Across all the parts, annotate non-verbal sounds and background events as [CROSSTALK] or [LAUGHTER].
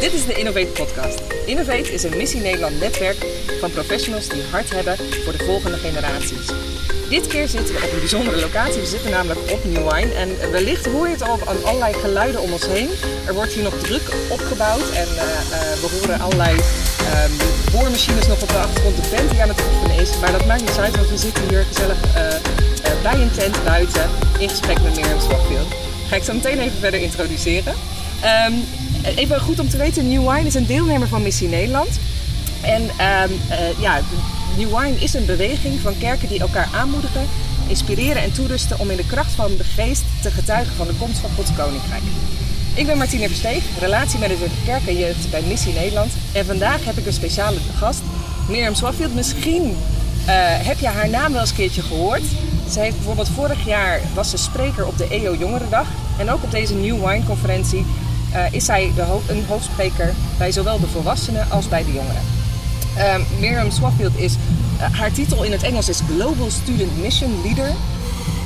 Dit is de Innovate Podcast. Innovate is een Missie Nederland netwerk van professionals die hart hebben voor de volgende generaties. Dit keer zitten we op een bijzondere locatie. We zitten namelijk op New Wine. En wellicht hoor je het al aan allerlei geluiden om ons heen. Er wordt hier nog druk opgebouwd en uh, uh, we horen allerlei um, boormachines nog op de achtergrond. De band die aan het oefenen is. Maar dat maakt niet uit, want we zitten hier gezellig uh, bij een tent buiten in gesprek met Mirjam Swapfield. Ga ik zo meteen even verder introduceren. Um, even goed om te weten, New Wine is een deelnemer van Missie Nederland. En um, ja, New Wine is een beweging van kerken die elkaar aanmoedigen, inspireren en toerusten om in de kracht van de geest te getuigen van de komst van Gods Koninkrijk. Ik ben Martine Versteeg, relatiemanager kerk en jeugd bij Missie Nederland. En vandaag heb ik een speciale gast, Mirjam Swaffield. Misschien uh, heb je haar naam wel eens een keertje gehoord. Ze heeft bijvoorbeeld vorig jaar was ze spreker op de EO Jongerendag. En ook op deze New Wine conferentie uh, is zij de ho een hoofdspreker bij zowel de volwassenen als bij de jongeren. Um, Miriam Swaffield is, uh, haar titel in het Engels is Global Student Mission Leader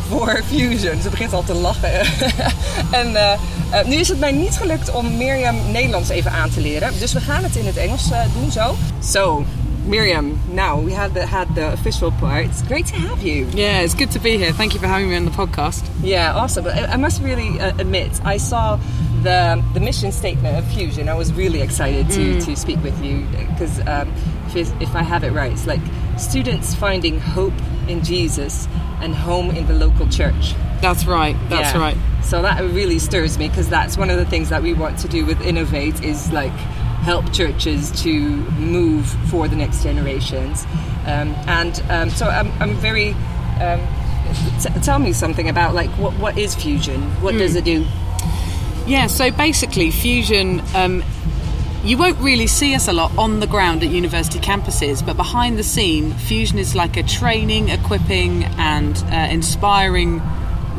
voor Fusion. Ze begint al te lachen. [LAUGHS] en uh, uh, nu is het mij niet gelukt om Miriam Nederlands even aan te leren. Dus we gaan het in het Engels doen zo. So, Miriam, now we had the, had the official part. It's great to have you. Yeah, it's good to be here. Thank you for having me on the podcast. Yeah, awesome. I, I must really admit, I saw the, the mission statement of Fusion, I was really excited to, mm. to speak with you because um, if, if I have it right, it's like students finding hope in Jesus and home in the local church. That's right. That's yeah. right. So that really stirs me because that's one of the things that we want to do with Innovate is like help churches to move for the next generations. Um, and um, so I'm, I'm very. Um, t- tell me something about like what, what is Fusion? What mm. does it do? Yeah, so basically, Fusion, um, you won't really see us a lot on the ground at university campuses, but behind the scene, Fusion is like a training, equipping, and uh, inspiring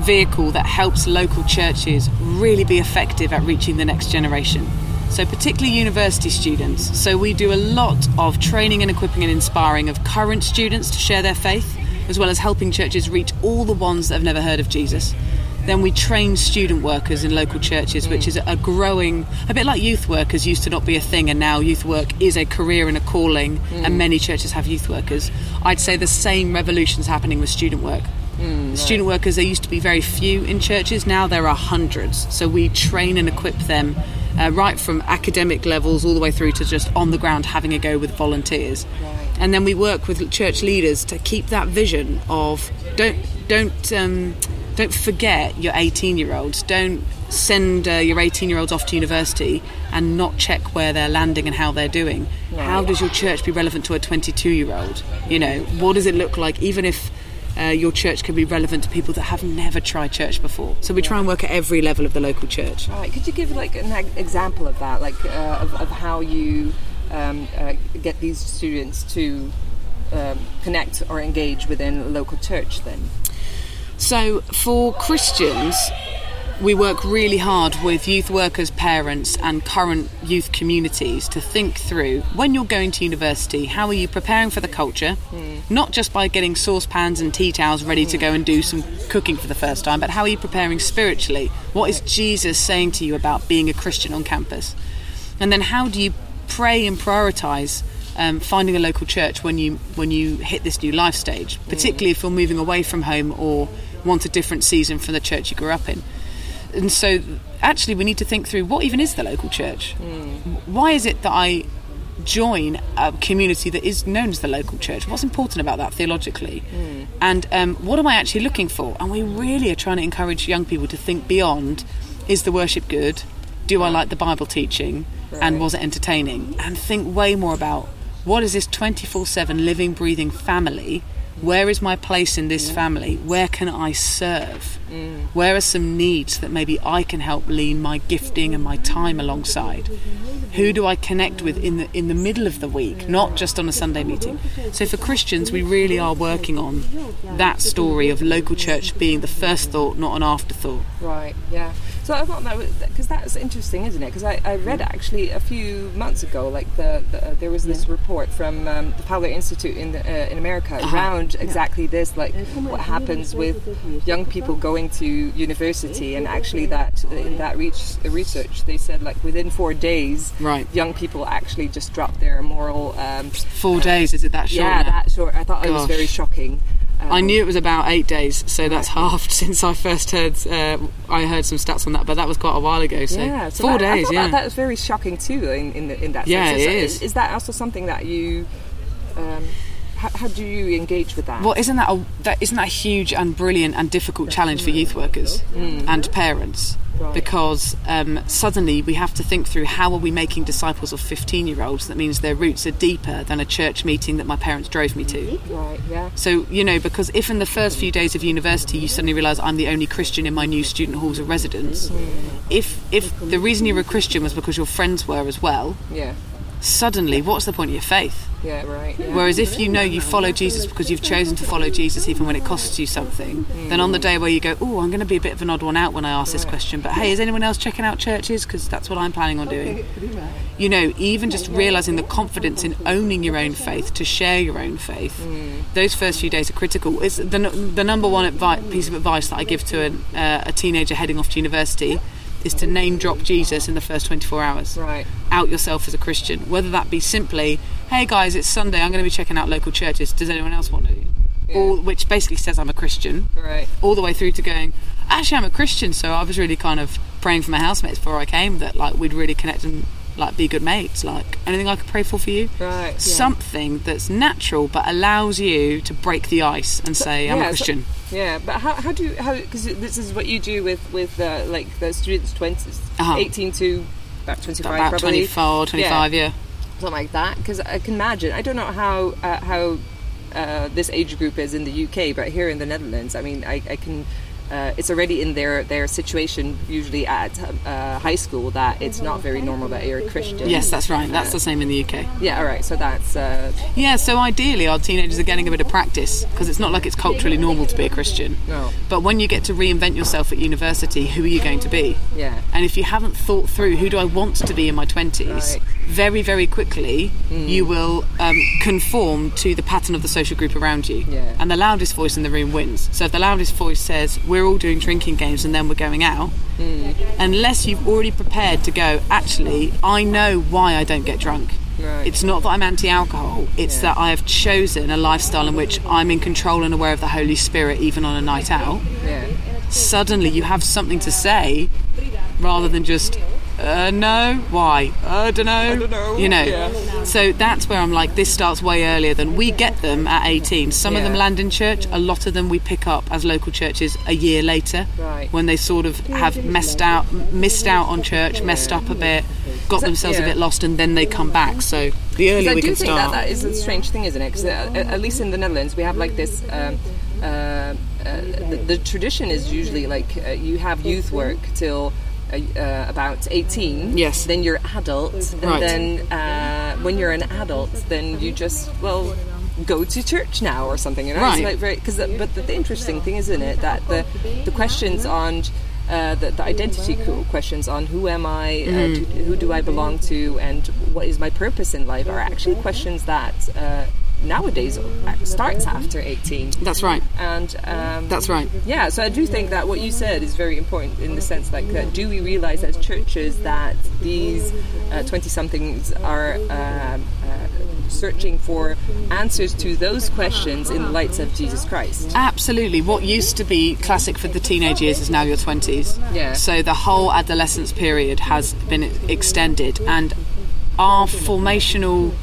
vehicle that helps local churches really be effective at reaching the next generation. So, particularly university students. So, we do a lot of training and equipping and inspiring of current students to share their faith, as well as helping churches reach all the ones that have never heard of Jesus. Then we train student workers in local churches, which is a growing, a bit like youth workers used to not be a thing, and now youth work is a career and a calling, mm. and many churches have youth workers. I'd say the same revolution is happening with student work. Mm, right. Student workers, there used to be very few in churches, now there are hundreds. So we train and equip them uh, right from academic levels all the way through to just on the ground having a go with volunteers. Right. And then we work with church leaders to keep that vision of don't don't um, don't forget your 18 year olds. Don't send uh, your 18 year olds off to university and not check where they're landing and how they're doing. Right. How does your church be relevant to a 22 year old? You know, what does it look like, even if uh, your church can be relevant to people that have never tried church before. So we try and work at every level of the local church. Right. Could you give like an example of that, like uh, of, of, how you um, uh, get these students to um, connect or engage within a local church? Then. So, for Christians, we work really hard with youth workers, parents, and current youth communities to think through when you're going to university, how are you preparing for the culture? Mm. Not just by getting saucepans and tea towels ready to go and do some cooking for the first time, but how are you preparing spiritually? What is Jesus saying to you about being a Christian on campus? And then how do you pray and prioritize um, finding a local church when you when you hit this new life stage, particularly if you're moving away from home or want a different season from the church you grew up in. And so, actually, we need to think through what even is the local church. Mm. Why is it that I join a community that is known as the local church? What's important about that theologically? Mm. And um, what am I actually looking for? And we really are trying to encourage young people to think beyond is the worship good? Do I like the Bible teaching? Right. And was it entertaining? And think way more about what is this 24 7 living, breathing family? Where is my place in this family? Where can I serve? Mm. Where are some needs that maybe I can help lean my gifting and my time alongside? Who do I connect with in the in the middle of the week, not just on a Sunday meeting? So for Christians, we really are working on that story of local church being the first thought, not an afterthought. Right. Yeah. So I thought that because that's interesting, isn't it? Because I, I read actually a few months ago, like the, the uh, there was this report from um, the Fuller Institute in the, uh, in America Uh-huh. around exactly this, like what happens with young people going to university, and actually that in that reach, research they said like within four days, Right. young people actually just drop their moral. Um, Four days, is it that short? yeah, now? that short. I thought it was very shocking. Um, I knew it was about eight days, so that's [LAUGHS] halved since I first heard. Uh, I heard some stats on that, but that was quite a while ago. So, yeah, so four that, days. Yeah, that, that was very shocking too. In in, the, in that Yeah, sense, it is, is. is that also something that you? Um, how, how do you engage with that? Well, isn't that a that isn't that a huge and brilliant and difficult challenge for youth workers and parents? Right. Because um, suddenly we have to think through how are we making disciples of 15 year olds that means their roots are deeper than a church meeting that my parents drove me to. Right. Yeah. So, you know, because if in the first few days of university you suddenly realise I'm the only Christian in my new student halls of residence, if, if the reason you were a Christian was because your friends were as well, Yeah. Suddenly what's the point of your faith? Yeah. Right. Yeah. Whereas if you know you follow Jesus because you've chosen to follow Jesus even when it costs you something, then on the day where you go, oh, I'm going to be a bit of an odd one out when I ask this question, but hey, is anyone else checking out churches? Because that's what I'm planning on doing. You know, even just realizing the confidence in owning your own faith, to share your own faith, those first few days are critical. It's the, the number one piece of advice that I give to an, uh, a teenager heading off to university is to name drop Jesus in the first 24 hours Right. out yourself as a Christian, whether that be simply, "Hey guys, it's Sunday. I'm going to be checking out local churches. Does anyone else want to?" Or which basically says I'm a Christian, Right. all the way through to going, "Actually, I'm a Christian." So I was really kind of praying for my housemates before I came that like we'd really connect and like be good mates. Like anything I could pray for for you. Right. yeah. Something that's natural but allows you to break the ice and say, "I'm yeah, a so- Christian." Yeah, but how, how do you, how because this is what you do with with uh, like the students 20, Uh-huh. 18 to about 25 About probably 24, 25, yeah. something like that because I can imagine I don't know how uh, how uh, this age group is in the UK but here in the Netherlands I mean I, I can uh, it's already in their their situation usually at uh, high school that it's not very normal that you're a Christian Yes, that's right. That's the same in the UK. yeah all right so that's uh, Yeah, so ideally our teenagers are getting a bit of practice because it's not like it's culturally normal to be a Christian. No. But when you get to reinvent yourself at university, who are you going to be? yeah And if you haven't thought through who do I want to be in my 20s, Right. very, very quickly you will um, conform to the pattern of the social group around you. Yeah. And the loudest voice in the room wins. So if the loudest voice says, we're all doing drinking games and then we're going out, mm. unless you've already prepared to go, actually, I know why I don't get drunk. Right. It's not that I'm anti alcohol, it's that I have chosen a lifestyle in which I'm in control and aware of the Holy Spirit even on a night out. yeah Suddenly you have something to say rather than just, uh, no, why? I don't know. I don't know. You know. Yeah. So that's where I'm like, this starts way earlier than we get them at 18. Some of them land in church, a lot of them we pick up as local churches a year later Right. when they sort of have messed out, missed out on church, messed up a bit, got So- themselves yeah. a bit lost, and then they come back. So the earlier I we do can think start. that that is a strange thing, isn't it? Because uh, at least in the Netherlands, we have like this. Um, uh, uh, the, the tradition is usually like uh, you have youth work till uh, about 18 Yes. then you're adult and Right. then uh, when you're an adult then you just well go to church now or something you know Right. it's like very because but the, the interesting thing isn't it that the the questions on uh, the, the identity questions on who am I, uh, Mm-hmm. to, who do I belong to, and what is my purpose in life are actually questions that uh, nowadays starts after 18. That's right. And um, That's right. yeah, so I do think that what you said is very important in the sense like that do we realize as churches that these twenty somethings are um, uh, searching for answers to those questions in the lights of Jesus Christ? Absolutely. What used to be classic for the teenage years is now your 20s. Yeah. So the whole adolescence period has been extended, and our formational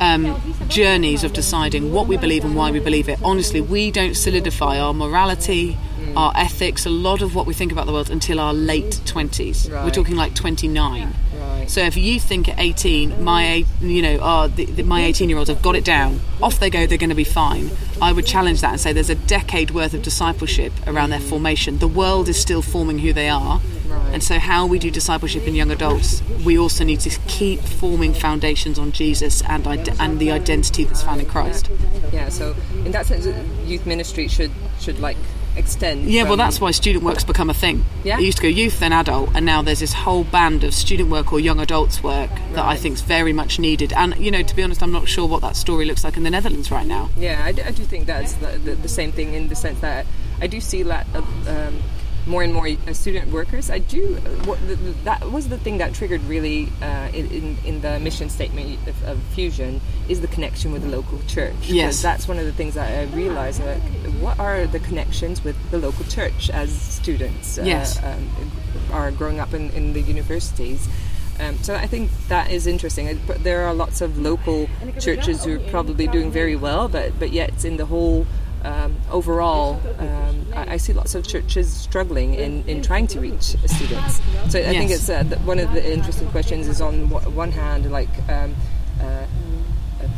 um, journeys of deciding what we believe and why we believe it, honestly, we don't solidify our morality, our ethics, a lot of what we think about the world until our late 20s. We're talking like 29. Right. So if you think at 18, my you know, oh, the, the, my 18 year olds have got it down, off they go, they're going to be fine. I would challenge that and say there's a decade worth of discipleship around their formation. The world is still forming who they are. Right. And so, how we do discipleship in young adults, we also need to keep forming foundations on Jesus and and the identity that's found in Christ. Yeah, so in that sense, youth ministry should should like extend. Yeah, well, that's why student work's become a thing. Yeah? It used to go youth, then adult, and now there's this whole band of student work or young adults work that I think is very much needed. And, you know, to be honest, I'm not sure what that story looks like in the Netherlands right now. Yeah, I do, I do think that's the, the, the same thing in the sense that I do see that uh, um, more and more uh, student workers. I do. What, the, the- that was the thing that triggered really uh, in, in in the mission statement of, of Fusion is the connection with the local church. Yes. that's one of the things that I realized. Like, what are the connections with the local church as students? uh, Yes. um, are growing up in, in the universities. Um, so I think that is interesting. But there are lots of local churches who are probably doing very well, but but yet in the whole um, overall, um, I, I see lots of churches struggling in, in trying to reach students. So I think it's uh, one of the interesting questions is on w- one hand, like. Um, uh,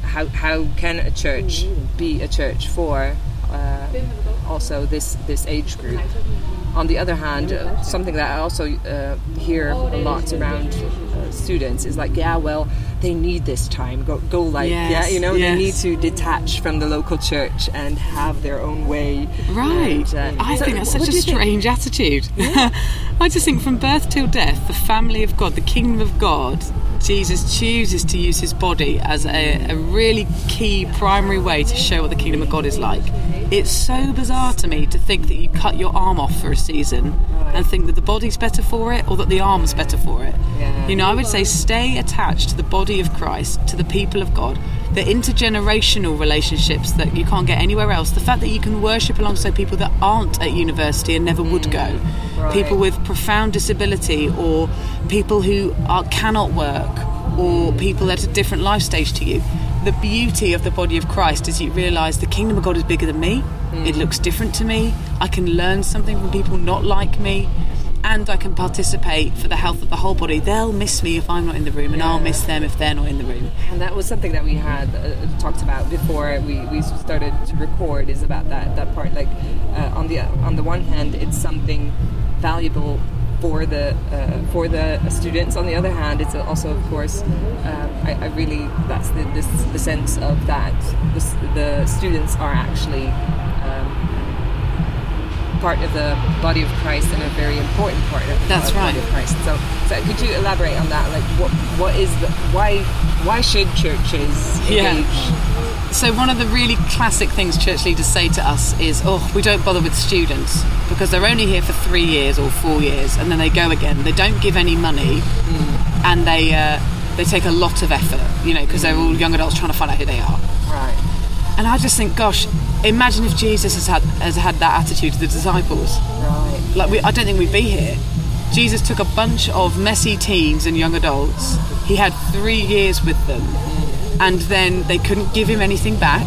how, how can a church be a church for uh, also this this age group? On the other hand, uh, something that I also uh, hear a lot around uh, students is like, yeah, well, they need this time. Go, go like, yeah, you know, they need to detach from the local church and have their own way. Right. And, uh, I so think that's such a you think? strange attitude. [LAUGHS] I just think from birth till death, the family of God, the kingdom of God, Jesus chooses to use his body as a, a really key primary way to show what the kingdom of God is like. It's so bizarre to me to think that you cut your arm off for a season and think that the body's better for it or that the arm's better for it. Yeah. You know, I would say stay attached to the body of Christ, to the people of God, the intergenerational relationships that you can't get anywhere else, the fact that you can worship alongside people that aren't at university and never would go, Right. people with profound disability, or people who are, cannot work, or people at a different life stage to you. The beauty of the body of Christ is you realise the kingdom of God is bigger than me, it looks different to me, I can learn something from people not like me and I can participate for the health of the whole body. They'll miss me if I'm not in the room, and I'll miss them if they're not in the room. And that was something that we had uh, talked about before we, we started to record. Is about that that part. Like uh, on the on the one hand, it's something valuable for the uh, for the students. On the other hand, it's also of course um, I, I really that's the this, the sense of that the, the students are actually. Um, part of the body of Christ and a very important part of the That's body right. of Christ. So, so could you elaborate on that? Like, what what is the why why should churches Yeah. So, one of the really classic things church leaders say to us is, Oh, we don't bother with students because they're only here for three years or four years and then they go again. They don't give any money and they, uh, they take a lot of effort, you know, because they're all young adults trying to find out who they are. Right. And I just think, gosh, imagine if Jesus has had, has had that attitude to the disciples. Right. like we, I don't think we'd be here. Jesus took a bunch of messy teens and young adults. He had three years with them, and then they couldn't give him anything back.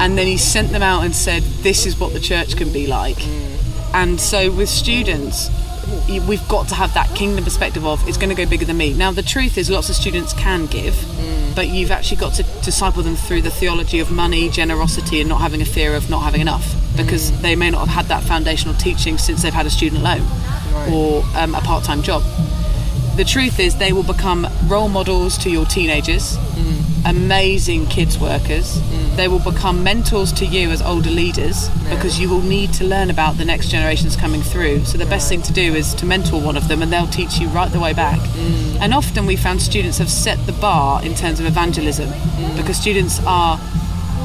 And then he sent them out and said, "This is what the church can be like." And so with students, we've got to have that kingdom perspective of it's going to go bigger than me. Now the truth is, lots of students can give, but you've actually got to disciple them through the theology of money, generosity, and not having a fear of not having enough, because they may not have had that foundational teaching since they've had a student loan or um, a part-time job. The truth is, they will become role models to your teenagers, amazing kids workers. Mm. They will become mentors to you as older leaders because you will need to learn about the next generations coming through. So the best thing to do is to mentor one of them, and they'll teach you right the way back. Mm. And often we found students have set the bar in terms of evangelism mm. because students are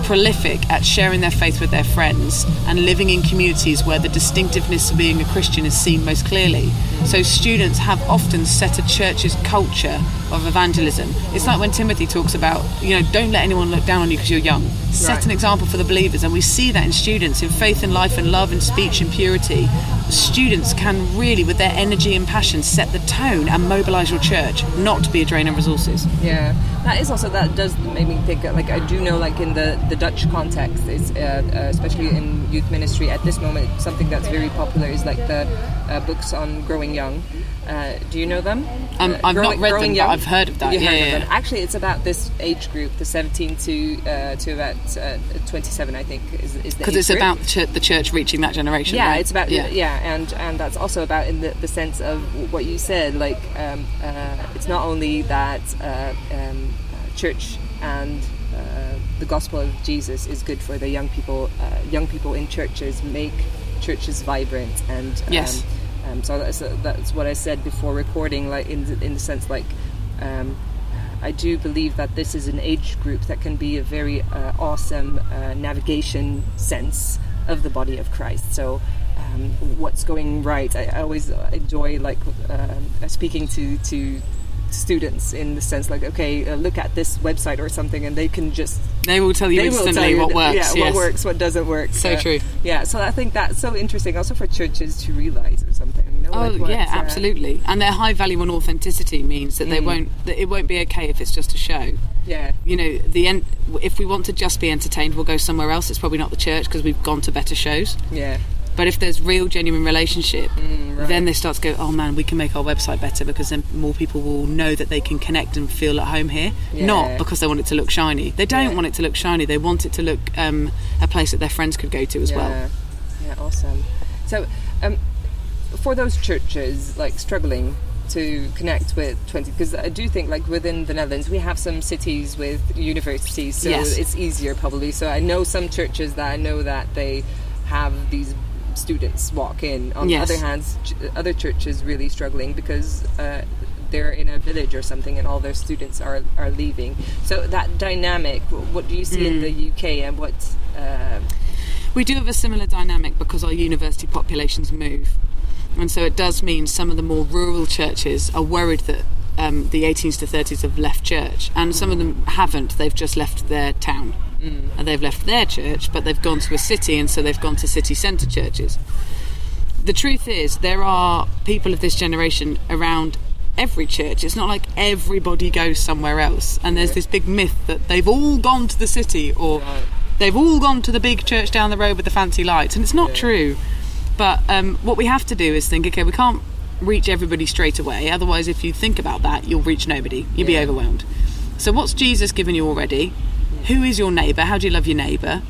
prolific at sharing their faith with their friends and living in communities where the distinctiveness of being a Christian is seen most clearly. So students have often set a church's culture of evangelism. It's like when Timothy talks about, you know, don't let anyone look down on you because you're young. Set Right. an example for the believers, and we see that in students in faith and life and love and speech and purity. Students can really, with their energy and passion, set the tone and mobilize your church, not to be a drain on resources. Yeah, that is also that does make me think. Like I do know, like in the the Dutch context, is uh, uh, especially in youth ministry at this moment, something that's very popular is like the uh, books on growing young. Uh, do you know them? Um, Uh, I've not read Growing them, but Young? I've heard of that. You Yeah, yeah, yeah. Actually, it's about this age group, the 17 to uh, to about uh, 27, I think, is, is the Because it's group. about the church, the church reaching that generation. yeah right? it's about yeah. and and that's also about in the, the sense of what you said like um, uh, it's not only that uh, um, uh, church and uh, the gospel of Jesus is good for the young people uh, young people in churches make churches vibrant and Yes. Um, um, so that's, that's what I said before recording, like in the, in the sense like. Um, I do believe that this is an age group that can be a very uh, awesome uh, navigation sense of the body of Christ. So, um, what's going right? I, I always enjoy like um speaking to to students in the sense like, okay, uh, look at this website or something, and they can just They will tell you instantly tell you what works. Yeah, yes. what works, what doesn't work. So Uh, true. Yeah, so I think that's so interesting, also for churches to realize or something. You know, Oh like yeah, uh, absolutely. And their high value on authenticity means that Mm. they won't. That it won't be okay if it's just a show. Yeah, You know, the end if we want to just be entertained, we'll go somewhere else. It's probably not the church because we've gone to better shows. yeah, But if there's real, genuine relationship, Mm, right. then they start to go, oh man, we can make our website better because then more people will know that they can connect and feel at home here. Yeah. Not because they want it to look shiny. They don't Yeah. want it to look shiny. They want it to look um, a place that their friends could go to as yeah. well. Yeah, awesome. So, um, for those churches like struggling to connect with 20 because I do think like within the Netherlands we have some cities with universities so Yes. it's easier probably so I know some churches that I know that they have these students walk in on Yes. the other hand ch- other churches really struggling because uh, they're in a village or something and all their students are, are leaving so that dynamic what do you see in the UK and what uh, We do have a similar dynamic because our university populations move. And so it does mean some of the more rural churches are worried that um, the 18s to 30s have left church, and some of them haven't. They've just left their town. And they've left their church, but they've gone to a city, and so they've gone to city centre churches. The truth is, there are people of this generation around every church. It's not like everybody goes somewhere else. And there's this big myth that they've all gone to the city or Right. they've all gone to the big church down the road with the fancy lights. And it's not true. But um, what we have to do is think okay, we can't reach everybody straight away. Otherwise, if you think about that, you'll reach nobody. You'll be overwhelmed. So, what's Jesus given you already? Who is your neighbour? How do you love your neighbour?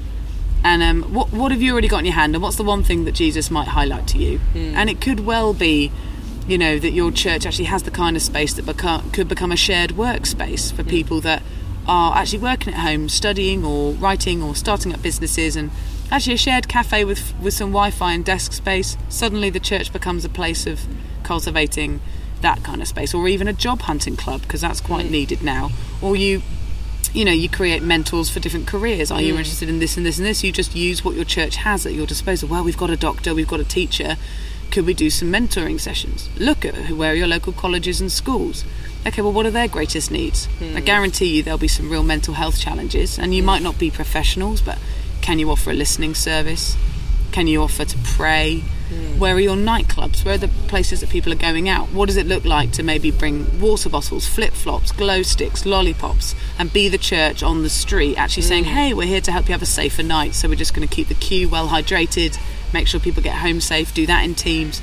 And um, what what have you already got in your hand? And what's the one thing that Jesus might highlight to you? Hmm. And it could well be, you know, that your church actually has the kind of space that could become a shared workspace for hmm. people that are actually working at home, studying or writing or starting up businesses, and actually a shared cafe with with some Wi-Fi and desk space. Suddenly, the church becomes a place of cultivating that kind of space, or even a job hunting club because that's quite hmm. needed now. Or you you know, you create mentors for different careers. Are you mm. interested in this and this and this? You just use what your church has at your disposal. Well, we've got a doctor, we've got a teacher. Could we do some mentoring sessions? Look at who- where are your local colleges and schools. Okay, well, what are their greatest needs? I mm. guarantee you there'll be some real mental health challenges, and you mm. might not be professionals, but can you offer a listening service? Can you offer to pray? Mm. Where are your nightclubs? Where are the places that people are going out? What does it look like to maybe bring water bottles, flip flops, glow sticks, lollipops, and be the church on the street, actually saying, mm. hey, we're here to help you have a safer night, so we're just going to keep the queue well hydrated, make sure people get home safe, do that in teams.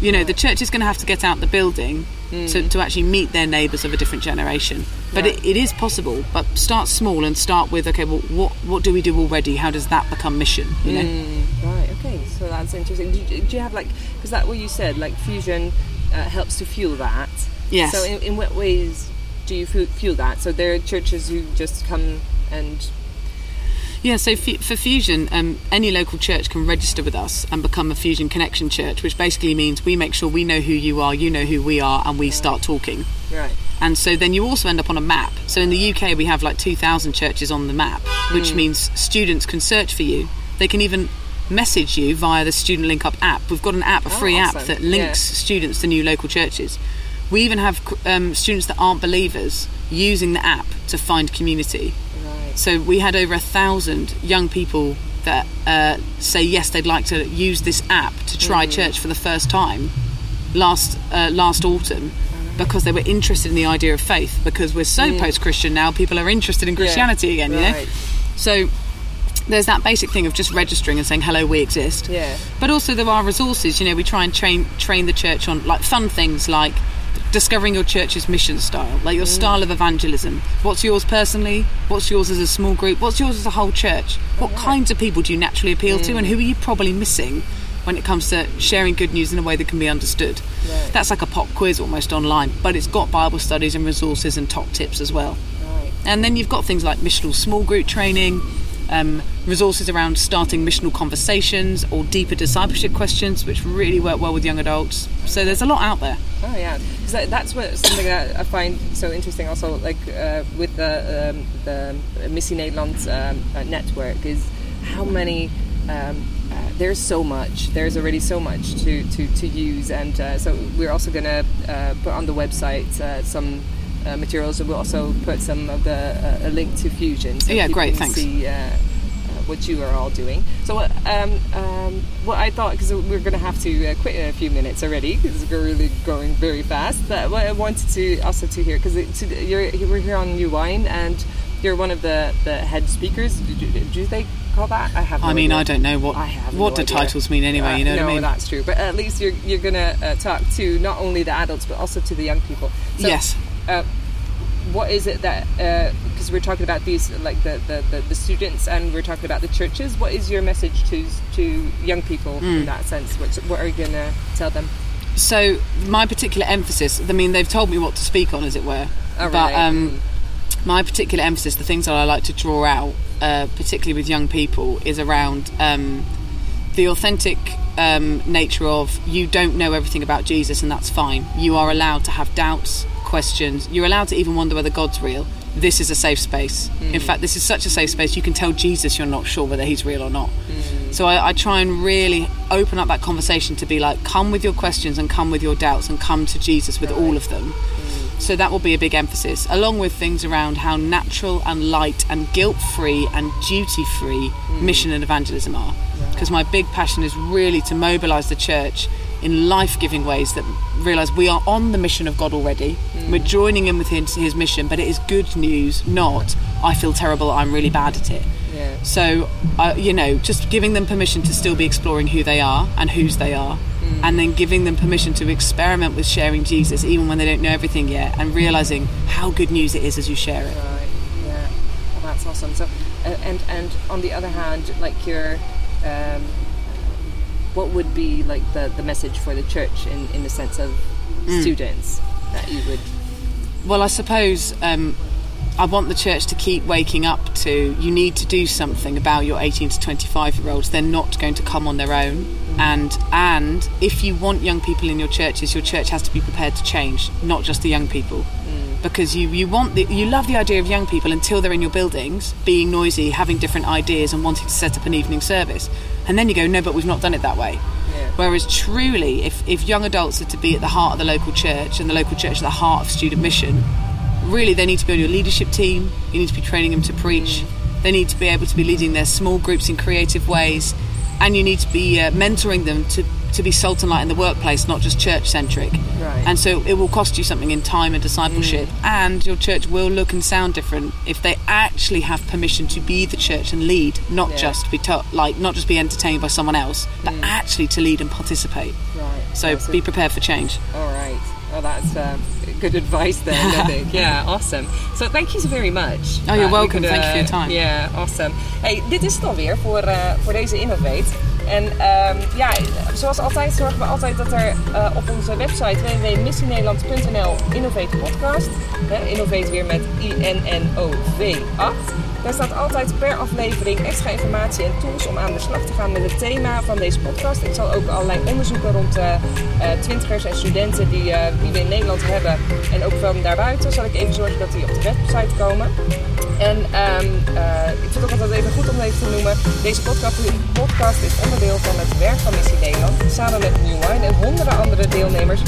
You know, the church is going to have to get out the building to, to actually meet their neighbours of a different generation. But it, it is possible. But start small and start with, okay, well, what, what do we do already? How does that become mission? You know? Right. Okay. So that's interesting. Do you, do you have like because that what you said like fusion uh, helps to fuel that. Yes. So in, in what ways do you fu- fuel that? So there are churches who just come and Yeah, so for Fusion, um, any local church can register with us and become a Fusion Connection church, which basically means we make sure we know who you are, you know who we are, and we start talking. right. And so then you also end up on a map. So in the UK, we have like 2,000 churches on the map, which means students can search for you. They can even message you via the Student Link Up app. We've got an app, a Oh, free app that links Yeah. students to new local churches. We even have um, students that aren't believers using the app to find community. Right. So we had over a thousand young people that uh, say yes, they'd like to use this app to try church for the first time last uh, last autumn because they were interested in the idea of faith. Because we're so post-Christian now, people are interested in Christianity again. You know, so there's that basic thing of just registering and saying hello, we exist. Yeah. But also there are resources. You know, we try and train train the church on like fun things like discovering your church's mission style, like your mm. style of evangelism. What's yours personally? What's yours as a small group? What's yours as a whole church? What kinds of people do you naturally appeal to, and mm. who are you probably missing when it comes to sharing good news in a way that can be understood? Right. That's like a pop quiz almost online, but it's got Bible studies and resources and top tips as well. Right. And then you've got things like missional small group training, um, resources around starting missional conversations or deeper discipleship questions, which really work well with young adults. So there's a lot out there. Oh yeah, because that's what something that I find so interesting. Also, like uh, with the um, the Missie Nederland um, uh, network, is how many. Um, uh, there's so much. There's already so much to, to, to use, and uh, so we're also going to uh, put on the website uh, some uh, materials, and we'll also put some of the uh, a link to Fusion. So yeah, great. Can thanks. See, what you are all doing. So, um, um, what I thought, because we're going to have to uh, quit in a few minutes already, because we're really going very fast. But what I wanted to also to hear, because you're we're here on New Wine, and you're one of the, the head speakers. Do, do they call that? I have. No I mean, idea. I don't know what what no do idea. titles mean anyway. Uh, you know no, what I mean? that's true. But at least you're you're going to uh, talk to not only the adults but also to the young people. So, yes. Uh, what is it that because we're talking about these like the, the, the, the, students and we're talking about the churches what is your message to to young people mm. in that sense what, what are you going to tell them so my particular emphasis i mean they've told me what to speak on as it were oh, but right. um, mm. my particular emphasis the things that i like to draw out uh, particularly with young people is around um, the authentic um, nature of you don't know everything about jesus and that's fine you are allowed to have doubts questions. You're allowed to even wonder whether God's real. This is a safe space. Mm. In fact, this is such a safe space. You can tell Jesus you're not sure whether he's real or not. Mm. So I, I, try and really open up that conversation to be like, come with your questions and come with your doubts and come to Jesus with right. all of them. Mm. So that will be a big emphasis, along with things around how natural and light and guilt free and duty free mission and evangelism are. Because my big passion is really to mobilize the church in life giving ways that realize we are on the mission of God already. Mm. We're joining in with his, his, mission, but it is good news, not I feel terrible, I'm really bad at it. Yeah. So, uh, you know, just giving them permission to still be exploring who they are and whose they are, mm. and then giving them permission to experiment with sharing Jesus even when they don't know everything yet, and realizing how good news it is as you share it. Right. Yeah. Well, that's awesome. So, and and on the other hand, like your um, what would be like the, the message for the church in, in the sense of mm. students that you would well i suppose um, i want the church to keep waking up to you need to do something about your 18 to 25 year olds they're not going to come on their own mm. and and if you want young people in your churches your church has to be prepared to change not just the young people mm. Because you, you want the, you love the idea of young people until they're in your buildings being noisy having different ideas and wanting to set up an evening service and then you go no but we've not done it that way yeah. whereas truly if, if young adults are to be at the heart of the local church and the local church at the heart of student mission really they need to be on your leadership team you need to be training them to preach mm. they need to be able to be leading their small groups in creative ways and you need to be uh, mentoring them to to be salt and light in the workplace, not just church centric. Right. And so it will cost you something in time and discipleship, mm. and your church will look and sound different if they actually have permission to be the church and lead, not yeah. just be to- like not just be entertained by someone else, but mm. actually to lead and participate. Right. So awesome. be prepared for change. All right. Well, that's uh, good advice then, I think. Yeah, awesome. So thank you so very much. Oh, you're Uh, welcome. could, Thank you for your uh, time. Ja, awesome. Hey, dit is het alweer voor, uh, voor deze Innovate. En um, ja, zoals altijd zorgen we altijd dat er uh, op onze website www.missienederland.nl Innovate Podcast, hè, Innovate weer met I-N-N-O-V 8. Daar staat altijd per aflevering extra informatie en tools om aan de slag te gaan met het thema van deze podcast. Ik zal ook allerlei onderzoeken rond uh, uh, twintigers en studenten die, uh, we in Nederland hebben en ook van daarbuiten, zal ik even zorgen dat die op de website komen. En um, ik vind het ook altijd even goed om even te noemen. Deze podcast, podcast is onderdeel van het werk van Missie Nederland. Samen met New Wine en honderden andere deelnemers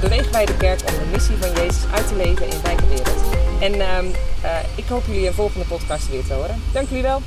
bewegen wij de kerk om de missie van Jezus uit te leven in wijke wereld. En um, ik hoop jullie een volgende podcast weer te horen. Dank jullie wel.